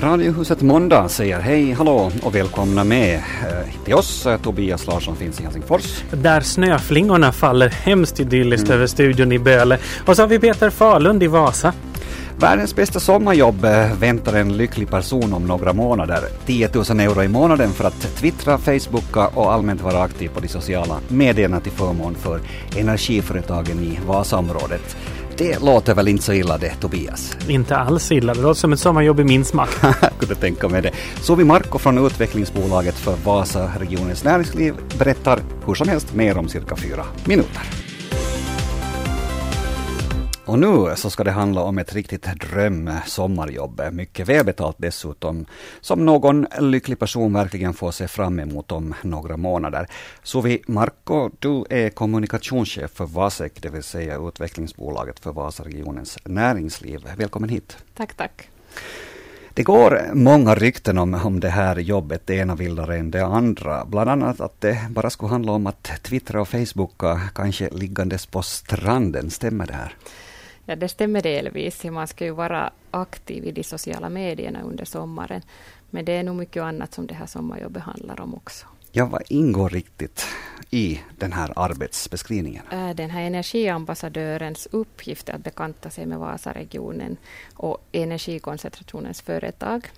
Radiohuset Måndag säger hej, hallå och välkomna med eh, till oss. Eh, Tobias Larsson finns i Helsingfors. Där snöflingorna faller hemskt idylliskt över studion i Böle. Och så har vi Peter Falund i Vasa. Världens bästa sommarjobb eh, väntar en lycklig person om några månader. 10 000 euro i månaden för att twittra, facebooka och allmänt vara aktiv på de sociala medierna till förmån för energiföretagen i Vasaområdet. Det låter väl inte så illa det, Tobias? Inte alls illa. Det låter som ett sommarjobb i min smak. kunde tänka mig det. Sovi Marko från utvecklingsbolaget för Vasa-regionens näringsliv berättar hur som helst mer om cirka fyra minuter. Och nu så ska det handla om ett riktigt dröm sommarjobb, mycket välbetalt dessutom, som någon lycklig person verkligen får se fram emot om några månader. Sovi Marko, du är kommunikationschef för Vasek, det vill säga utvecklingsbolaget för Vasaregionens näringsliv. Välkommen hit. Tack, tack. Det går många rykten om, om det här jobbet, det ena vildare än det andra. Bland annat att det bara skulle handla om att twittra och facebooka, kanske liggandes på stranden. Stämmer det här? Ja, det stämmer delvis. Man ska ju vara aktiv i de sociala medierna under sommaren. Men det är nog mycket annat som det här sommarjobbet handlar om också. Ja, vad ingår riktigt i den här arbetsbeskrivningen? Äh, den här energiambassadörens uppgift är att bekanta sig med Vasaregionen och energikoncentrationens företag.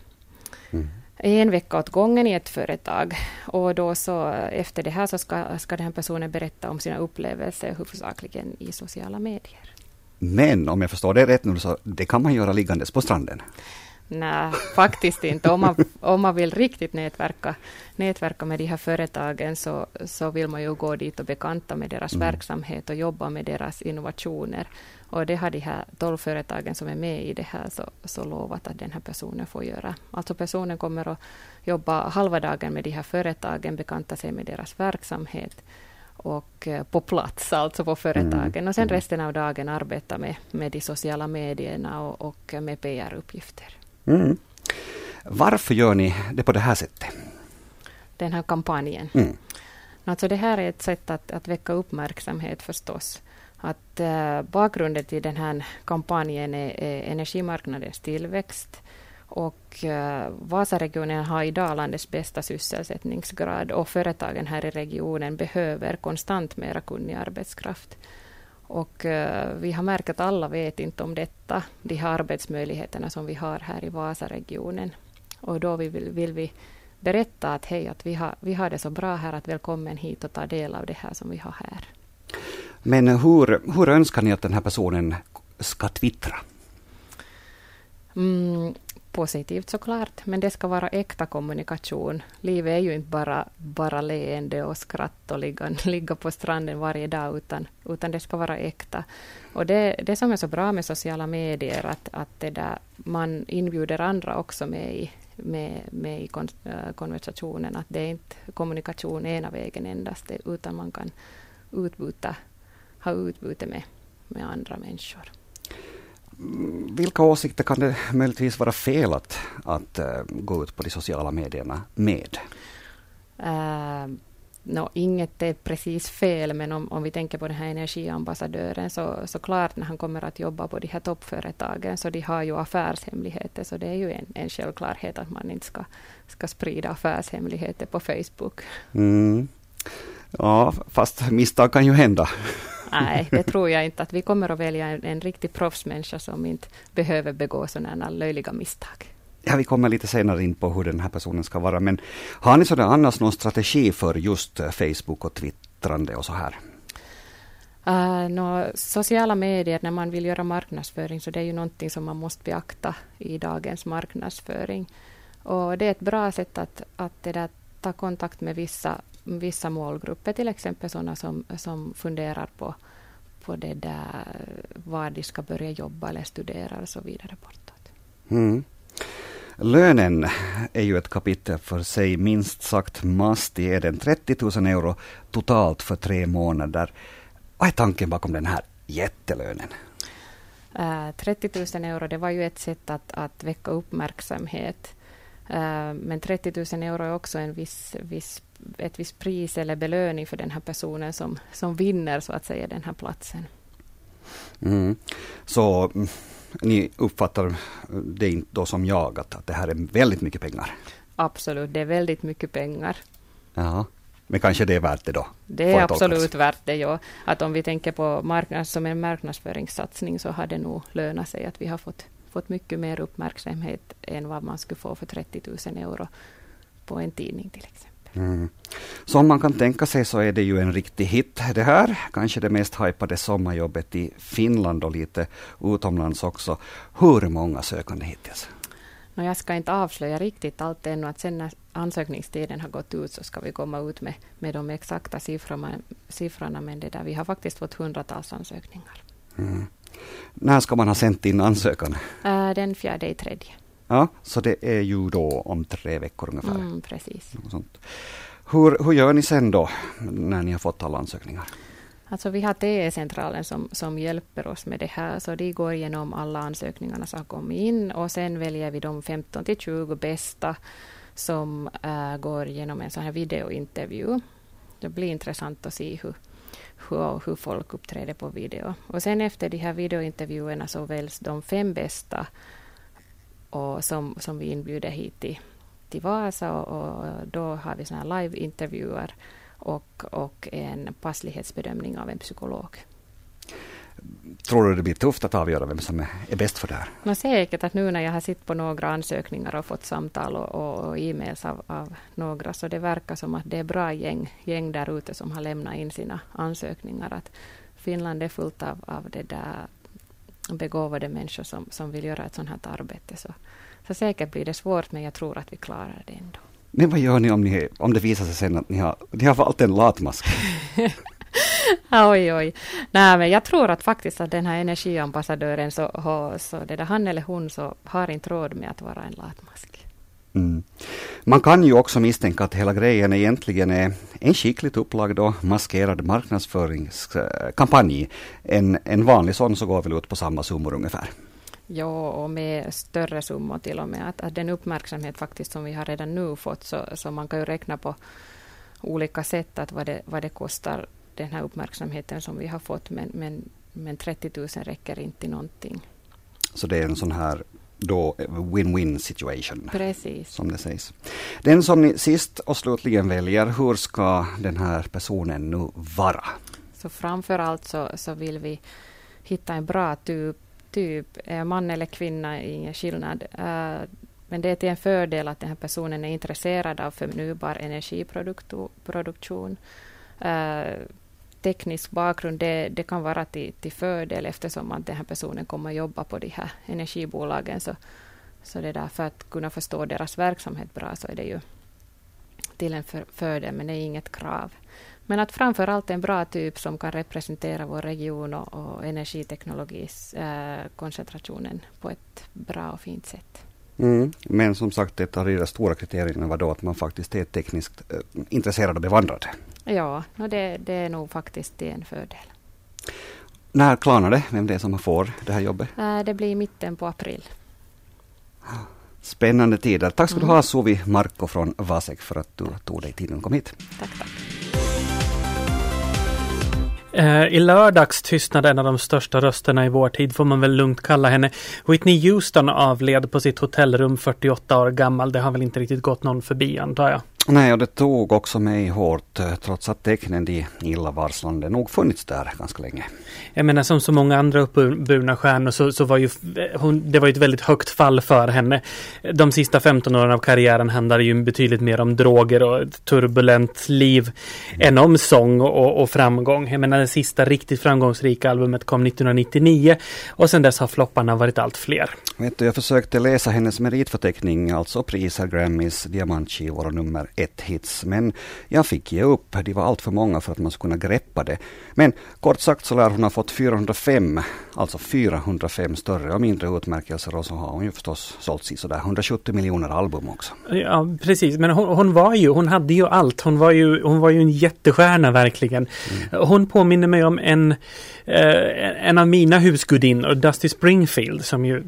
Mm. En vecka åt gången i ett företag. Och då så, efter det här så ska, ska den här personen berätta om sina upplevelser huvudsakligen i sociala medier. Men om jag förstår det rätt nu, så det kan man göra liggandes på stranden? Nej, faktiskt inte. Om man, om man vill riktigt nätverka, nätverka med de här företagen så, så vill man ju gå dit och bekanta med deras mm. verksamhet och jobba med deras innovationer. Och det har de här tolv företagen som är med i det här så, så lovat att den här personen får göra. Alltså personen kommer att jobba halva dagen med de här företagen, bekanta sig med deras verksamhet och eh, på plats, alltså på företagen. Mm. Och sen mm. resten av dagen arbeta med, med de sociala medierna och, och med PR-uppgifter. Mm. Varför gör ni det på det här sättet? Den här kampanjen? Mm. Alltså det här är ett sätt att, att väcka uppmärksamhet förstås. Att uh, bakgrunden till den här kampanjen är, är energimarknadens tillväxt och uh, Vasaregionen har idag landets bästa sysselsättningsgrad och företagen här i regionen behöver konstant mera kunnig arbetskraft. Och uh, vi har märkt att alla vet inte om detta, de här arbetsmöjligheterna som vi har här i Vasaregionen. Och då vill, vill vi berätta att hej, att vi har, vi har det så bra här, att välkommen hit och ta del av det här som vi har här. Men hur, hur önskar ni att den här personen ska twittra? Mm, positivt såklart, men det ska vara äkta kommunikation. Livet är ju inte bara, bara leende och skratt och ligga, ligga på stranden varje dag, utan, utan det ska vara äkta. Och det, det som är så bra med sociala medier, att, att det där, man inbjuder andra också med i, med, med i kon, äh, konversationen, att det är inte kommunikation ena vägen endast, utan man kan utbyta, ha utbyte med, med andra människor vilka åsikter kan det möjligtvis vara fel att, att uh, gå ut på de sociala medierna med? Uh, no, inget är precis fel, men om, om vi tänker på den här energiambassadören så, så klart när han kommer att jobba på de här toppföretagen så de har ju affärshemligheter så det är ju en, en självklarhet att man inte ska, ska sprida affärshemligheter på Facebook. Mm. Ja, fast misstag kan ju hända. Nej, det tror jag inte. att Vi kommer att välja en, en riktig proffsmänniska som inte behöver begå sådana löjliga misstag. Ja, vi kommer lite senare in på hur den här personen ska vara. Men har ni sådär annars någon strategi för just eh, Facebook och twittrande och så här? Uh, no, sociala medier, när man vill göra marknadsföring, så det är ju någonting som man måste beakta i dagens marknadsföring. Och det är ett bra sätt att, att det där, ta kontakt med vissa vissa målgrupper, till exempel sådana som, som funderar på, på det där, var de ska börja jobba eller studera och så vidare bortåt. Mm. Lönen är ju ett kapitel för sig, minst sagt mastig är den. 30 000 euro totalt för tre månader. Vad är tanken bakom den här jättelönen? Uh, eh, 30 000 euro, det var ju ett sätt att, att väcka uppmärksamhet. Uh, men 30 000 euro är också en viss, viss, ett visst pris eller belöning för den här personen som, som vinner så att säga den här platsen. Mm. Så mm, ni uppfattar det inte då som jag, att, att det här är väldigt mycket pengar? Absolut, det är väldigt mycket pengar. Ja. Men kanske det är värt det då? Det är absolut värt det, ja. Att om vi tänker på marknads, som en marknadsföringssatsning så har det nog lönat sig att vi har fått, fått mycket mer uppmärksamhet än vad man skulle få för 30 000 euro på en tidning till exempel. Mm. Som man kan tänka sig så är det ju en riktig hit det här. Kanske det mest hypade sommarjobbet i Finland och lite utomlands också. Hur många sökande hittills? No, jag ska inte avslöja riktigt allt ännu. Att sen när ansökningstiden har gått ut så ska vi komma ut med, med de exakta siffrorna. siffrorna men det där, vi har faktiskt fått hundratals ansökningar. Mm. När ska man ha sänt in ansökan? Uh, den fjärde i tredje. Ja, så det är ju då om tre veckor ungefär. Mm, precis. Hur, hur gör ni sen då, när ni har fått alla ansökningar? Alltså vi har TE-centralen som, som hjälper oss med det här, så de går igenom alla ansökningarna som har kommit in och sen väljer vi de 15 till 20 bästa som äh, går igenom en sån här videointervju. Det blir intressant att se hur, hur, hur folk uppträder på video. Och sen efter de här videointervjuerna så väljs de fem bästa och som, som vi inbjuder hit till, till Vasa och, och då har vi såna live-intervjuer och, och en passlighetsbedömning av en psykolog. Tror du det blir tufft att avgöra vem som är bäst för det här? No, säkert att nu när jag har sett på några ansökningar och fått samtal och, och, och e-mails av, av, några, så det verkar som att det är bra gäng, gäng där ute som har lämnat in sina ansökningar. Att Finland är fullt av, av det där begåvade människor som, som vill göra ett sådant här arbete. Så, så säkert blir det svårt, men jag tror att vi klarar det ändå. Men vad gör ni om, ni, om det visar sig sen att ni har, ni har valt en latmask? oj, oj. Nej, men jag tror att faktiskt att den här energiambassadören, så, så det där han eller hon, så har inte råd med att vara en latmask. Mm. Man kan ju också misstänka att hela grejen egentligen är en skickligt upplagd och maskerad marknadsföringskampanj. En, en vanlig sån så går väl ut på samma summor ungefär. Ja, och med större summor till och med. Att, att den uppmärksamhet faktiskt som vi har redan nu fått, så, så man kan ju räkna på olika sätt att vad det, vad det kostar, den här uppmärksamheten som vi har fått. Men, men, men 30 000 räcker inte till någonting. Så det är en sån här då win-win situation. Precis. Som det sägs. Den som ni sist och slutligen väljer, hur ska den här personen nu vara? Så framför allt så, så vill vi hitta en bra typ typ, man eller kvinna, ingen skillnad. Uh, men det är till en fördel att den här personen är intresserad av förnybar energiproduktion. Teknisk bakgrund, det, det, kan vara till, till fördel eftersom att den här personen kommer att jobba på de här energibolagen. Så, så det där, för att kunna förstå deras verksamhet bra så är det ju till en för, fördel, men det är inget krav. Men att framför allt en bra typ som kan representera vår region och, och energiteknologikoncentrationen eh, koncentrationen på ett bra och fint sätt. Mm. Men som sagt, ett av de stora kriterierna var då att man faktiskt är tekniskt äh, intresserad och bevandrad. Ja, och det, det är nog faktiskt en fördel. När klarnar det, vem det är som får det här jobbet? Äh, det blir i mitten på april. Spännande tider. Tack ska mm. du ha Suvi Marko från Vasek för att du tog dig tiden och kom hit. Tack, tack. Eh, I lördags tystnade en av de största rösterna i vår tid, får man väl lugnt kalla henne. Whitney Houston avled på sitt hotellrum 48 år gammal. Det har väl inte riktigt gått någon förbi antar jag. Nej, och det tog också mig hårt eh, trots att tecknen de illavarslande nog funnits där ganska länge. Jag menar som så många andra uppburna stjärnor så, så var ju hon, det var ju ett väldigt högt fall för henne. De sista 15 åren av karriären handlade ju betydligt mer om droger och ett turbulent liv mm. än om sång och, och, framgång. Jag menar det sista riktigt framgångsrika albumet kom 1999 och sedan dess har flopparna varit allt fler. Vet du, jag försökte läsa hennes meritförteckning, alltså priser, Grammys, diamantskivor och nummer ett hits. Men jag fick ge upp. De var allt för många för att man skulle kunna greppa det. Men kort sagt så lär hon ha fått 405 alltså 405 större och mindre utmärkelser och så har hon ju förstås sålt sådär 170 miljoner album också. Ja, precis. Men hon, hon, var ju, hon hade ju allt. Hon var ju, hon var ju en jättestjärna verkligen. Mm. Hon påminner mig om en, eh, en av mina husgudinnor, Dusty Springfield, som ju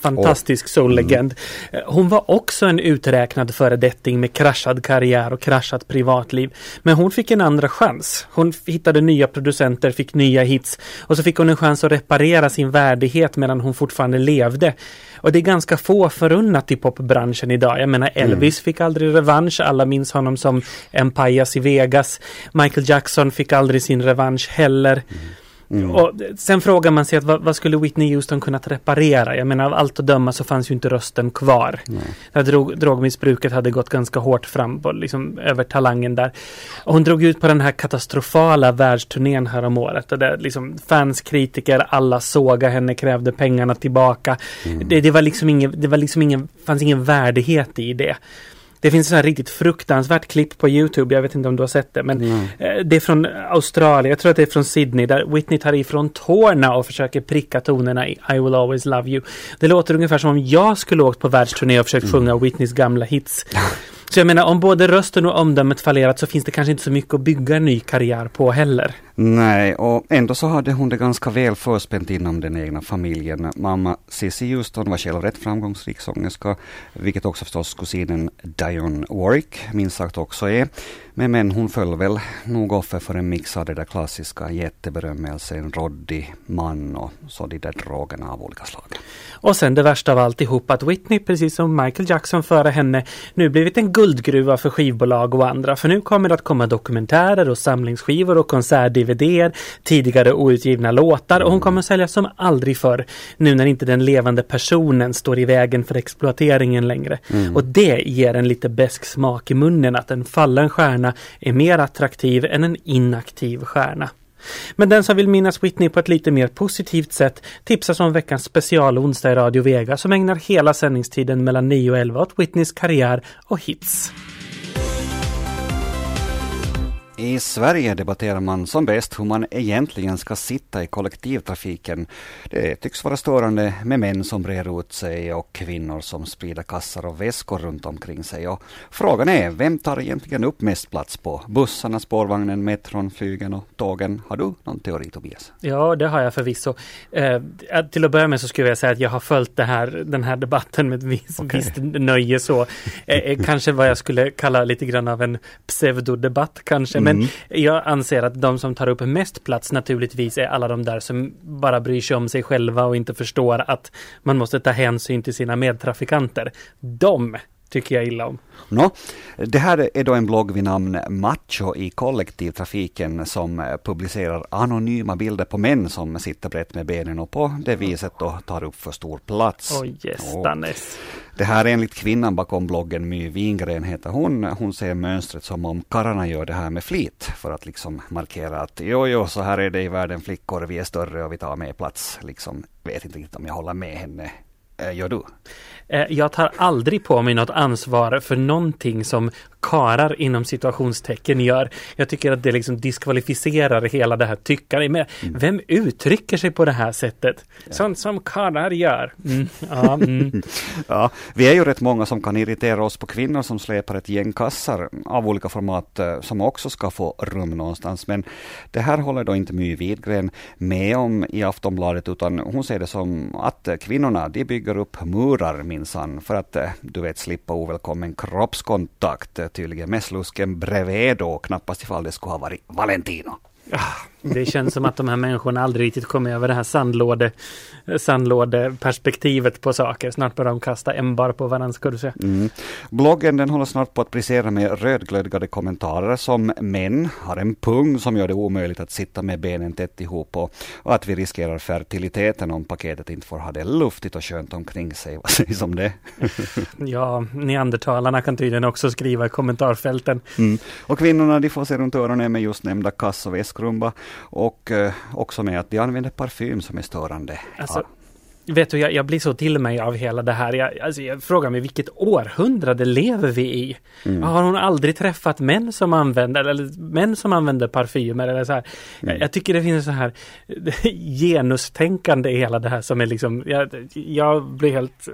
fantastisk oh. soul-legend. Mm. Hon var också en uträknad föredetting med kraschad karriär och kraschat privatliv. Men hon fick en andra chans. Hon hittade nya producenter, fick nya hits och så fick hon en chans att reparera sin värdighet medan hon fortfarande levde. Och det är ganska få förunnat i popbranschen idag. Jag menar Elvis mm. fick aldrig revansch. Alla minns honom som en pajas i Vegas. Michael Jackson fick aldrig sin revansch heller. Mm. Mm. Och sen frågar man sig att vad, vad, skulle Whitney Houston kunnat reparera? Jag menar av allt att döma så fanns ju inte rösten kvar. Nej. Drog, drogmissbruket hade gått ganska hårt fram på, liksom, över talangen där. Och hon drog ut på den här katastrofala världsturnén här om året. Och där liksom fans, kritiker, alla såga henne, krävde pengarna tillbaka. Mm. Det, det, var liksom ingen, det var liksom ingen, fanns ingen värdighet i det. Det finns ett riktigt fruktansvärt klipp på Youtube, jag vet inte om du har sett det, men mm. det är från Australien, jag tror att det är från Sydney, där Whitney tar ifrån tårna och försöker pricka tonerna i I will always love you. Det låter ungefär som om jag skulle åkt på världsturné och försökt mm. sjunga Whitneys gamla hits. Så jag menar, om både rösten och omdömet fallerat så finns det kanske inte så mycket att bygga en ny karriär på heller. Nej, och ändå så hade hon det ganska väl förspänt inom den egna familjen. Mamma Cissi Houston var själv rätt framgångsrik sångerska, vilket också förstås kusinen Dionne Warwick minst sagt också är. Men, men hon föll väl nog offer för en mix av det där klassiska jätteberömmelsen, råddig man och så de där drogerna av olika slag. Och sen det värsta av alltihop att Whitney, precis som Michael Jackson före henne, nu blivit en guldgruva för skivbolag och andra. För nu kommer det att komma dokumentärer och samlingsskivor och konsert-DVDer, tidigare outgivna låtar och hon kommer sälja som aldrig förr. Nu när inte den levande personen står i vägen för exploateringen längre. Mm. Och det ger en lite besk smak i munnen att en fallen stjärna är mer attraktiv än en inaktiv stjärna. Men den som vill minnas Whitney på ett lite mer positivt sätt tipsas om veckans special onsdag i Radio Vega som ägnar hela sändningstiden mellan 9 och 11 åt Whitneys karriär och hits. I Sverige debatterar man som bäst hur man egentligen ska sitta i kollektivtrafiken. Det tycks vara störande med män som brer ut sig och kvinnor som sprider kassar och väskor runt omkring sig. Och frågan är, vem tar egentligen upp mest plats på bussarna, spårvagnen, metron, flygen och tågen? Har du någon teori Tobias? Ja, det har jag förvisso. Eh, till att börja med så skulle jag säga att jag har följt här, den här debatten med ett visst, okay. visst nöje så. Eh, eh, kanske vad jag skulle kalla lite grann av en pseudodebatt kanske. Men mm. jag anser att de som tar upp mest plats naturligtvis är alla de där som bara bryr sig om sig själva och inte förstår att man måste ta hänsyn till sina medtrafikanter. De tycker jag illa om. No, det här är då en blogg vid namn Macho i kollektivtrafiken som publicerar anonyma bilder på män som sitter brett med benen och på det viset då tar upp för stor plats. Oj, gästanes. Det här är enligt kvinnan bakom bloggen My Wingren heter hon. Hon ser mönstret som om karlarna gör det här med flit för att liksom markera att jo, jo, så här är det i världen flickor, vi är större och vi tar mer plats. Liksom, vet inte riktigt om jag håller med henne. Eh, gör du? Eh, jag tar aldrig på mig något ansvar för någonting som karar inom situationstecken gör. Jag tycker att det liksom diskvalificerar hela det här tyckande. Men mm. vem uttrycker sig på det här sättet? Ja. Sånt som karar gör. Mm. Ja, mm. ja, vi är ju rätt många som kan irritera oss på kvinnor som släpar ett gäng kassar av olika format eh, som också ska få rum någonstans. Men det här håller då inte My Widgren med om i Aftonbladet utan hon ser det som att kvinnorna de bygger upp murar minsann för att eh, du vet slippa ovälkommen kroppskontakt eh, tydligen med slusken bredvid då, knappast ifall det skulle ha varit Valentino. Ja det känns som att de här människorna aldrig riktigt kommer över det här sandlåde, sandlådeperspektivet på saker. Snart börjar de kasta ämbar på varandra, du säga. Mm. Bloggen den håller snart på att brisera med rödglödgade kommentarer som män har en pung som gör det omöjligt att sitta med benen tätt ihop och, och att vi riskerar fertiliteten om paketet inte får ha det luftigt och skönt omkring sig. Vad sägs om det? ja, neandertalarna kan tydligen också skriva i kommentarfälten. Mm. Och kvinnorna de får se runt öronen med just nämnda kass och väskrumba och eh, också med att de använder parfym som är störande. Alltså, Vet du, jag, jag, blir så till mig av hela det här. Jag, alltså, jag frågar mig vilket århundrade lever vi i? Mm. Har hon aldrig träffat män som använder, eller män som använder parfymer eller så här? Jag, jag, tycker det finns så här genustänkande i hela det här som är liksom, jag, jag blir helt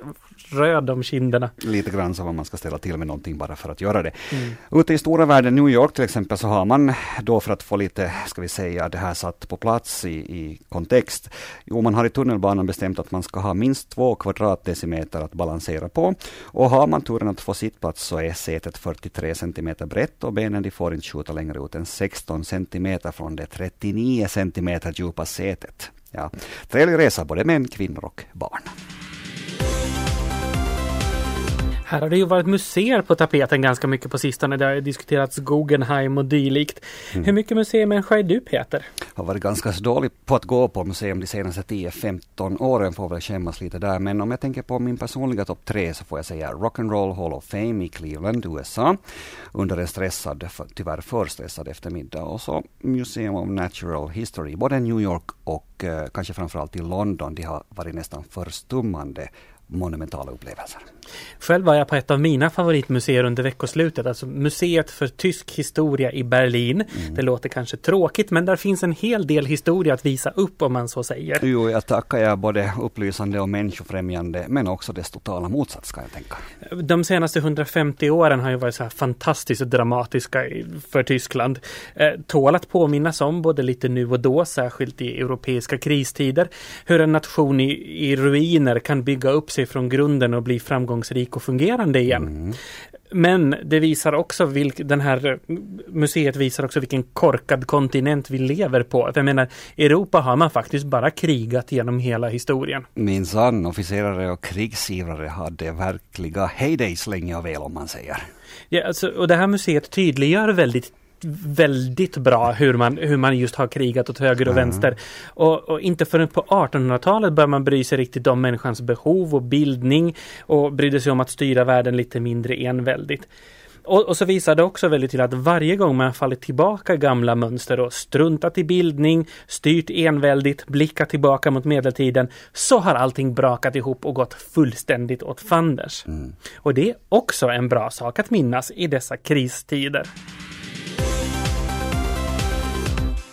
röd om kinderna. Lite grann som om man ska ställa till med någonting bara för att göra det. Mm. Ute i stora världen, New York till exempel, så har man då för att få lite, ska vi säga, det här satt på plats i, i kontext. Jo, man har i tunnelbanan bestämt att man man ska ha minst två kvadratdecimeter att balansera på. Och har man turen att få sittplats så är sätet 43 centimeter brett och benen de får inte skjuta längre ut än 16 centimeter från det 39 centimeter djupa sätet. Ja, trevlig resa både män, kvinnor och barn. Här har det ju varit museer på tapeten ganska mycket på sistone. Det har diskuterats Guggenheim och dylikt. Mm. Hur mycket museimänniska är du Peter? Jag har varit ganska dålig på att gå på museum de senaste 10-15 åren. Får väl skämmas lite där. Men om jag tänker på min personliga topp tre så får jag säga Rock'n'Roll Hall of Fame i Cleveland, USA. Under en stressad, tyvärr för stressad eftermiddag. Och så Museum of Natural History, både New York och eh, kanske framförallt i London. De har varit nästan förstummande monumentala upplevelser. Själv var jag på ett av mina favoritmuseer under veckoslutet, alltså Museet för tysk historia i Berlin. Mm. Det låter kanske tråkigt men där finns en hel del historia att visa upp om man så säger. Jo, jag tackar jag både upplysande och människofrämjande men också dess totala motsats kan jag tänka. De senaste 150 åren har ju varit så här fantastiskt dramatiska för Tyskland. Eh, tål att påminnas om både lite nu och då, särskilt i europeiska kristider, hur en nation i, i ruiner kan bygga upp sig från grunden och bli framgångsrik och fungerande igen. Mm. Men det visar också vilk, den här museet visar också vilken korkad kontinent vi lever på. För jag menar, Europa har man faktiskt bara krigat genom hela historien. Minsann, officerare och krigsivrare hade verkliga heydays länge och väl om man säger. Ja, alltså, och det här museet tydliggör väldigt väldigt bra hur man, hur man just har krigat åt höger och mm. vänster. Och, och, inte förrän på 1800-talet börjar man bry sig riktigt om människans behov och bildning och brydde sig om att styra världen lite mindre enväldigt. Och, och, så visar det också väldigt till att varje gång man fallit tillbaka gamla mönster och struntat i bildning, styrt enväldigt, blickat tillbaka mot medeltiden, så har allting brakat ihop och gått fullständigt åt fanders. Mm. Och det är också en bra sak att minnas i dessa kristider.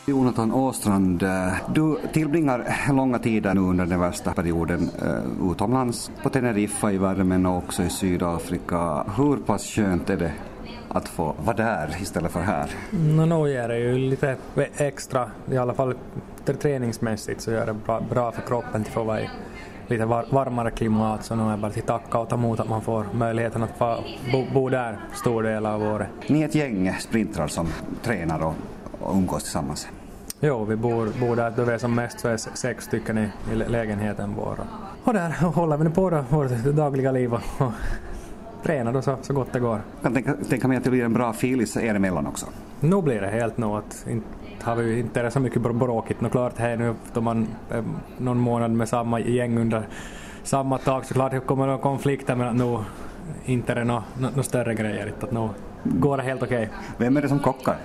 Jonathan Åstrand, eh, du tillbringar långa tider nu under den värsta perioden uh, utomlands, på Teneriffa i värmen och också i Sydafrika. Hur pass skönt är det att få vara där istället för här? No, nu ger det ju lite extra, i alla fall träningsmässigt så gör det bra, bra för kroppen att få vara i lite var, varmare klimat så nu är det bara att tacka och ta emot att man får möjligheten att få bo, bo där stor del av året. Ni är ett gäng sprintrar som tränar och, och umgås tillsammans? Jo, vi bor, bor där då vi är som mest så är sex stycken i, i lägenheten vår. Och där håller vi på då, vårt dagliga liv och, och tränar då så, så gott det går. Jag kan tänka, tänka mig att det blir en bra filis er emellan också. Nu blir det helt nog att inte har vi inte så mycket bråkigt. Nå klart här nu då man är någon månad med samma gäng under samma tak så klart det kommer några konflikter men nu inte är det några no, större grejer. Att nu går det helt okej. Okay. Vem är det som kockar?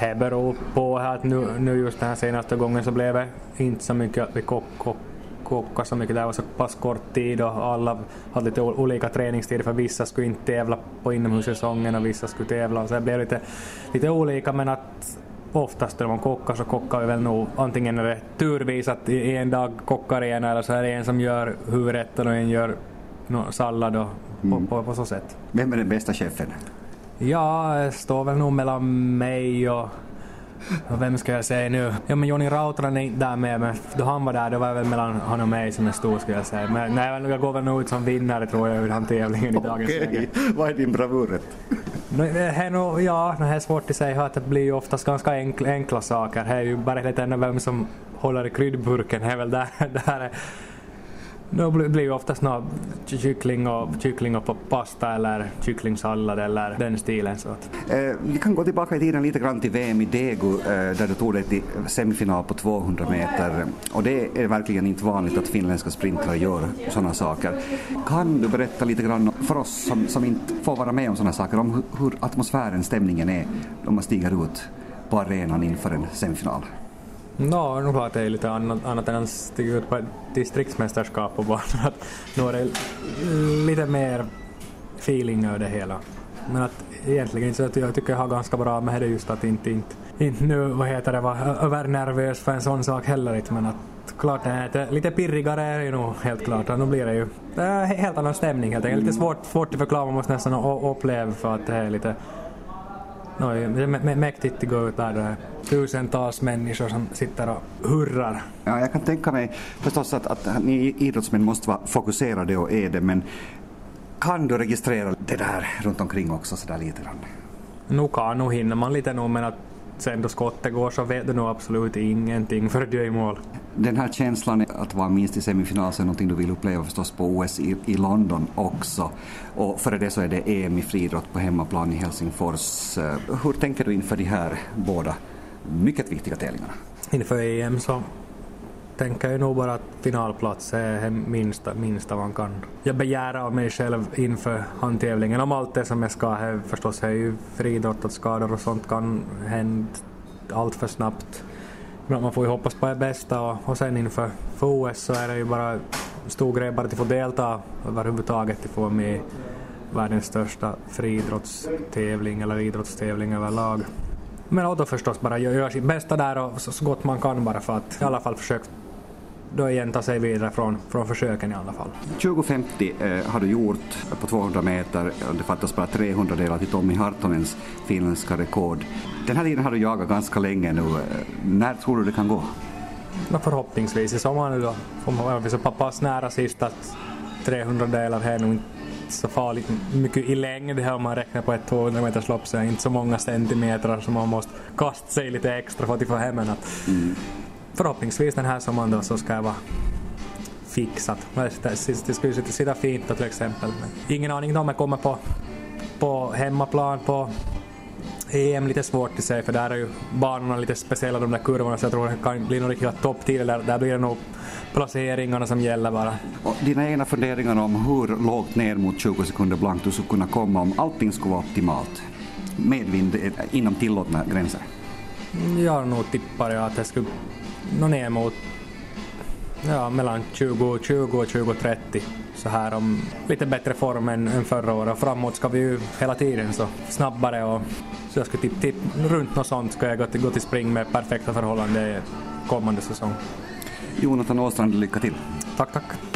Det beror på att nu, nu just den här senaste gången så blev det inte så mycket att vi kock, kock, kockade så mycket. Det var så pass kort tid och alla hade lite olika träningstider för vissa skulle inte tävla på inomhussäsongen och vissa skulle tävla. Så det blev lite, lite olika men att oftast när man kockar så kockar vi väl nog antingen är det turvis att en dag kockar en eller så är det en som gör huvudrätten och en gör sallad och mm. på, på, på så sätt. Vem är den bästa chefen? Ja, det står väl nog mellan mig och vem ska jag säga nu? Ja men Joni Rautanen är inte där med men då han var där då var det väl mellan han och mig som är stor skulle jag säga. Men nej, jag går väl nog ut som vinnare tror jag ur den tävlingen i dagens läge. Okej, vad är din bravurrätt? No, det är nog, ja, det är svårt att säga att det blir ju oftast ganska enkla, enkla saker. Det är ju bara lite vem som håller i kryddburken, det är väl där, där det blir ju oftast något kyckling och, kyckling och pasta eller kycklingsallad eller den stilen. Så. Eh, vi kan gå tillbaka i tiden lite grann till VM i Degu eh, där du tog dig till semifinal på 200 meter. Och det är verkligen inte vanligt att finländska sprintrar gör sådana saker. Kan du berätta lite grann för oss som, som inte får vara med om sådana saker om hur, atmosfären, stämningen är då man stiger ut på arenan inför en semifinal? No, nu klart det är lite annat, annat än att stiga ut på ett distriktsmästerskap bara att Nu är det lite mer feeling över det hela. Men att egentligen så att jag tycker jag har ganska bra med det just att inte, inte, inte nu, vad heter det, vara övernervös för en sån sak heller inte men att klart det lite pirrigare är det ju nog helt klart och nu blir det ju det är helt annan stämning helt enkelt. Lite svårt, svårt att förklara, man måste nästan uppleva för att det är lite No, det är mäktigt att gå ut där. Det är tusentals människor som sitter och hurrar. Ja, jag kan tänka mig förstås att, att ni idrottsmän måste vara fokuserade och är det, men kan du registrera det där runt omkring också sådär lite grann? Nu kan, nu hinner man lite nog men att sen då skottet går så vet du nog absolut ingenting för du är i mål. Den här känslan att vara minst i semifinal så är någonting du vill uppleva förstås på OS i, i London också. Och före det så är det EM i friidrott på hemmaplan i Helsingfors. Eh, hur tänker du inför de här båda mycket viktiga tävlingarna? Inför EM så tänker jag nog bara att finalplats är det minsta, minsta man kan. Jag begär av mig själv inför handtävlingen om allt det som jag ska. Här, förstås är ju friidrott att skador och sånt kan hända allt för snabbt. Men man får ju hoppas på det bästa och, och sen inför för OS så är det ju bara stor grej bara att få delta överhuvudtaget, att få vara med i världens största friidrottstävling eller idrottstävling överlag. Men då förstås bara göra sitt bästa där och så gott man kan bara för att i alla fall försöka då igen ta sig vidare från, från försöken i alla fall. 2050 eh, har du gjort på 200 meter, det fattas bara 300 delar till Tommy Hartonens finländska rekord. Den här tiden har du jagat ganska länge nu. När tror du det kan gå? No, förhoppningsvis i sommar nu då. Man vara så pass nära sist att 300 delar är nog inte så farligt mycket i längd här om man räknar på ett 200 meters lopp så är det inte så många centimeter som man måste kasta sig lite extra för att få hem en. Mm förhoppningsvis den här sommaren då så ska jag vara fixat. Det skulle sitta fint då till exempel. Men ingen aning om jag kommer på, på hemmaplan på EM lite svårt i sig, för där är ju banorna lite speciella de där kurvorna så jag tror det kan bli några riktiga topptider där. Där blir det nog placeringarna som gäller bara. Och dina egna funderingar om hur lågt ner mot 20 sekunder blankt du skulle kunna komma om allting skulle vara optimalt? Medvind eh, inom tillåtna gränser? Jag nog tippar jag att det skulle nå ner mot ja, mellan 2020 och 2030 så här om lite bättre form än, än förra året. Och framåt ska vi ju hela tiden så snabbare och så jag ska tipp, tipp, runt något sånt ska jag gå till, gå till spring med perfekta förhållanden kommande säsong. Jonathan Åstrand, lycka till. Tack, tack.